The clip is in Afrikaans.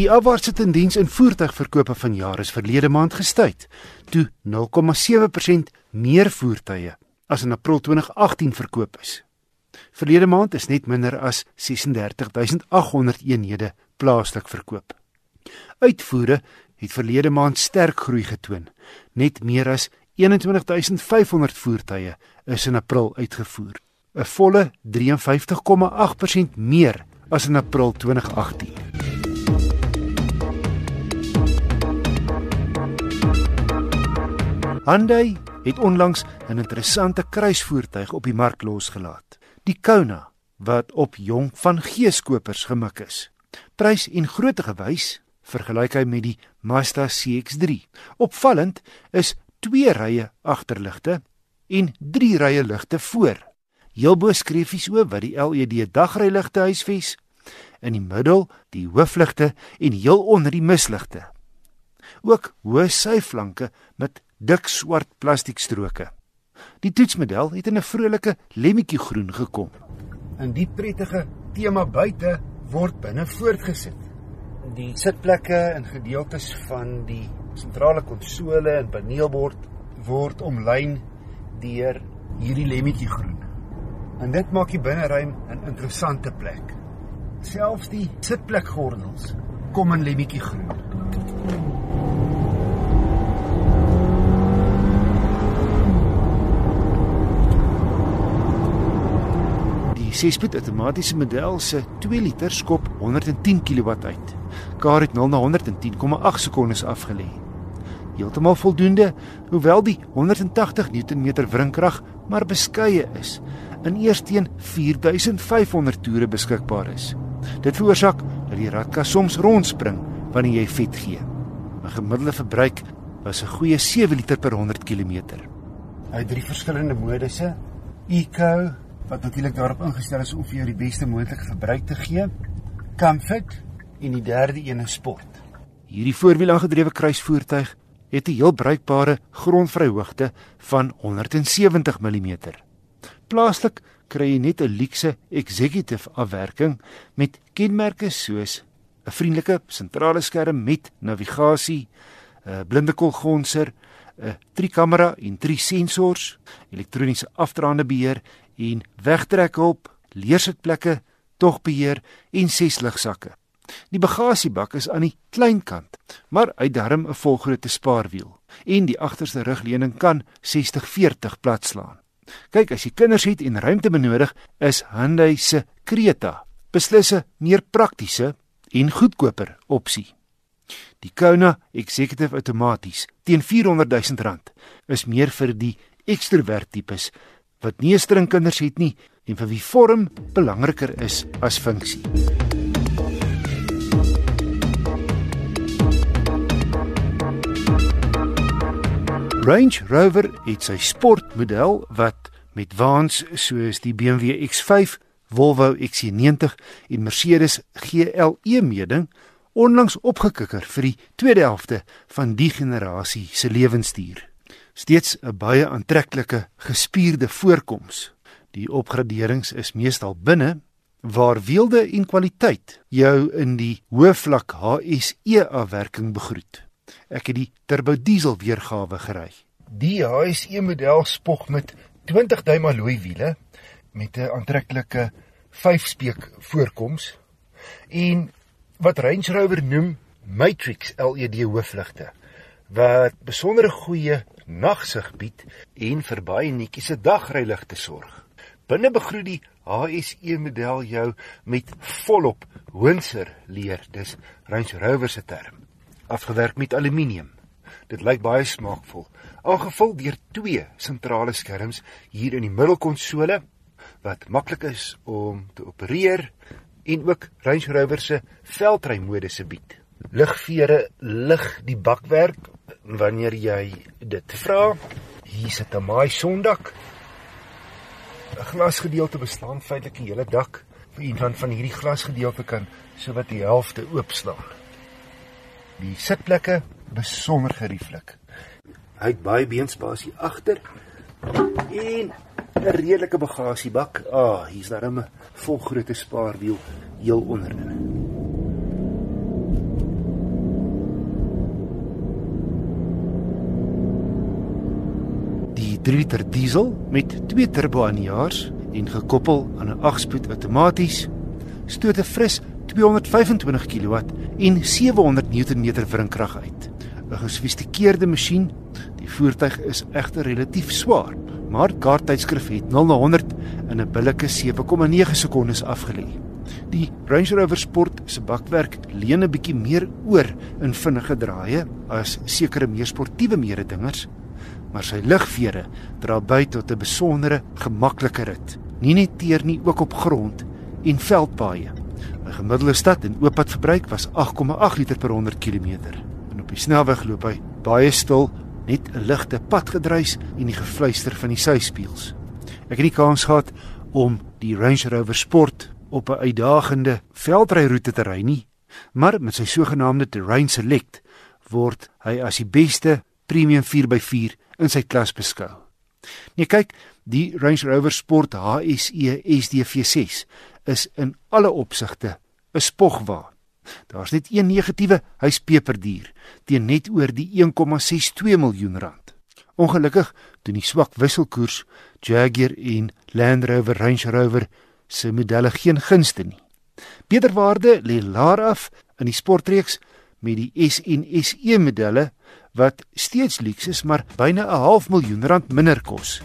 Die afwaartse tendens in voertuigverkope vanjaar is verlede maand gestuit, toe 0,7% meer voertuie as in April 2018 verkoop is. Verlede maand is net minder as 36800 eenhede plaaslik verkoop. Uitvoere het verlede maand sterk groei getoon. Net meer as 21500 voertuie is in April uitgevoer, 'n volle 53,8% meer as in April 2018. Hyundai het onlangs 'n interessante kruisvoertuig op die mark losgelaat. Die Kona wat op jong van geeskopers gemik is. Prys en grootte gewys vergelyk hy met die Mazda CX-3. Opvallend is twee rye agterligte en drie rye ligte voor. Heel bo skreefies o wat die LED dagryligte huisves in die middel die hoofligte en heel onder die misligte. Ook hoë syflanke met dik swart plastiekstroke. Die toetsmodel het in 'n vrolike lemmetjie groen gekom. In die prettige tema buite word binne voortgesit. Die sitplekke en gedeeltes van die sentrale konsole en paneelbord word omlyn deur hierdie lemmetjie groen. En dit maak die binneruim 'n interessante plek. Selfs die sitplekgordels kom in lemmetjie groen. Die 6-spoed outomatiese model se 2 liter skop 110 kW uit. Kar het 0 na 110,8 sekondes afgelê. Heeltemal voldoende, hoewel die 180 Nm wrinkrag maar beskeie is en eers teen 4500 toere beskikbaar is. Dit veroorsaak dat die radkas soms rondspring wanneer jy vet gee. 'n Gemiddelde verbruik was 'n goeie 7 liter per 100 km. Hy het drie verskillende modusse: Eco wat natuurlik daarop ingestel is om vir jou die beste moontlike verbruik te gee, Comfort en die derde een is Sport. Hierdie voorwiel aangedrewe kruisvoertuig het 'n heel bruikbare grondvryhoogte van 170 mm. Plaaslik kry jy net 'n luukse executive afwerking met kenmerke soos 'n vriendelike sentrale skerm met navigasie, 'n blindekolgonser, 'n driekamera en drie sensors, elektroniese afdraande beheer en wegtrekhulp, leersitplekke, togbeheer en ses ligsakke. Die bagasiebak is aan die klein kant, maar hy darm 'n volgrootte spaarwiel en die agterste rugleuning kan 60-40 platslaan. Kyk, as jy kinders het en ruimte benodig, is Hyundai se Creta beslis 'n meer praktiese en goedkoper opsie. Die Kona Executive outomaties teen R400 000 is meer vir die ekstrovert tipes wat nie streng kinders het nie en vir wie vorm belangriker is as funksie. Range Rover het sy sportmodel wat met waans soos die BMW X5, Volvo XC90 en Mercedes GLE meeding onlangs opgekikker vir die tweede helfte van die generasie se lewensduur. Steeds 'n baie aantreklike gespierde voorkoms. Die opgraderings is meestal binne waar weelde en kwaliteit jou in die hoë vlak HSE afwerking begroet. Ek het die turbo diesel weergawe gery. Die HSE model spog met 20 duim alloy wiele met 'n aantreklike 5-speek voorkoms en wat Range Rover noem Matrix LED hoofligte wat besondere goeie nagsig bied en vir baie netjies se dagryligte sorg. Binne begroet die HSE model jou met volop hoenser leer, dis Range Rover se term, afgewerk met aluminium. Dit lyk baie smaakvol, aangevul deur twee sentrale skerms hier in die middelkonsole wat maklik is om te opereer en ook Range Rover se veldrymodusse bied. Ligvere lig die bakwerk wanneer jy dit vra. Hier sit 'n maai sondak. 'n Glasgedeelte beslaan feitelik die hele dak. Vir iemand van hierdie glasgedeelte kan sowat die helfte oopslaan. Die sitplekke besonder gerieflik. Hy het baie beenspasie agter en 'n redelike bagasiebak. Ah, oh, hier's daar 'n volgrootte spaarwiel heel onderin. 3 liter diesel met 2 turbo-aanjaars en gekoppel aan 'n 8-spoed outomaties, stoot 'n fris 225 kW en 700 Nm wrinkrag uit. 'n Gesofistikeerde masjien. Die voertuig is egter relatief swaar, maar kaarttydskrif het 0 na 100 in 'n billike 7,9 sekondes afgelê. Die Range Rover Sport se bakwerk leen 'n bietjie meer oor in vinnige draaie as sekere meer sportiewe mededingers, maar sy ligvere dra by tot 'n besondere, gemaklike rit. Nie net teer nie, ook op grond en veldpaaie. 'n Gemiddelde stad en ooppad verbruik was 8,8 liter per 100 km. En op die snelweg loop hy baie stil, net 'n ligte padgedruis en die gefluister van die syspieëls. Ek het die kans gehad om die Range Rover Sport op 'n uitdagende veldryroete te ry nie, maar met sy sogenaamde Terrain Select word hy as die beste premium 4x4 in sy klas beskou. Nee, kyk, die Range Rover Sport HSE SDV6 is in alle opsigte 'n spogwa. Daar's net een negatiewe, hy's peperduur teen net oor die 1,62 miljoen rand. Ongelukkig doen die swak wisselkoers Jaguar en Land Rover Range Rover se modelle geen gunste nie. Beterwaarde lê laer af in die sportreeks met die S en SE modelle wat steeds luks is maar byna 'n half miljoen rand minder kos.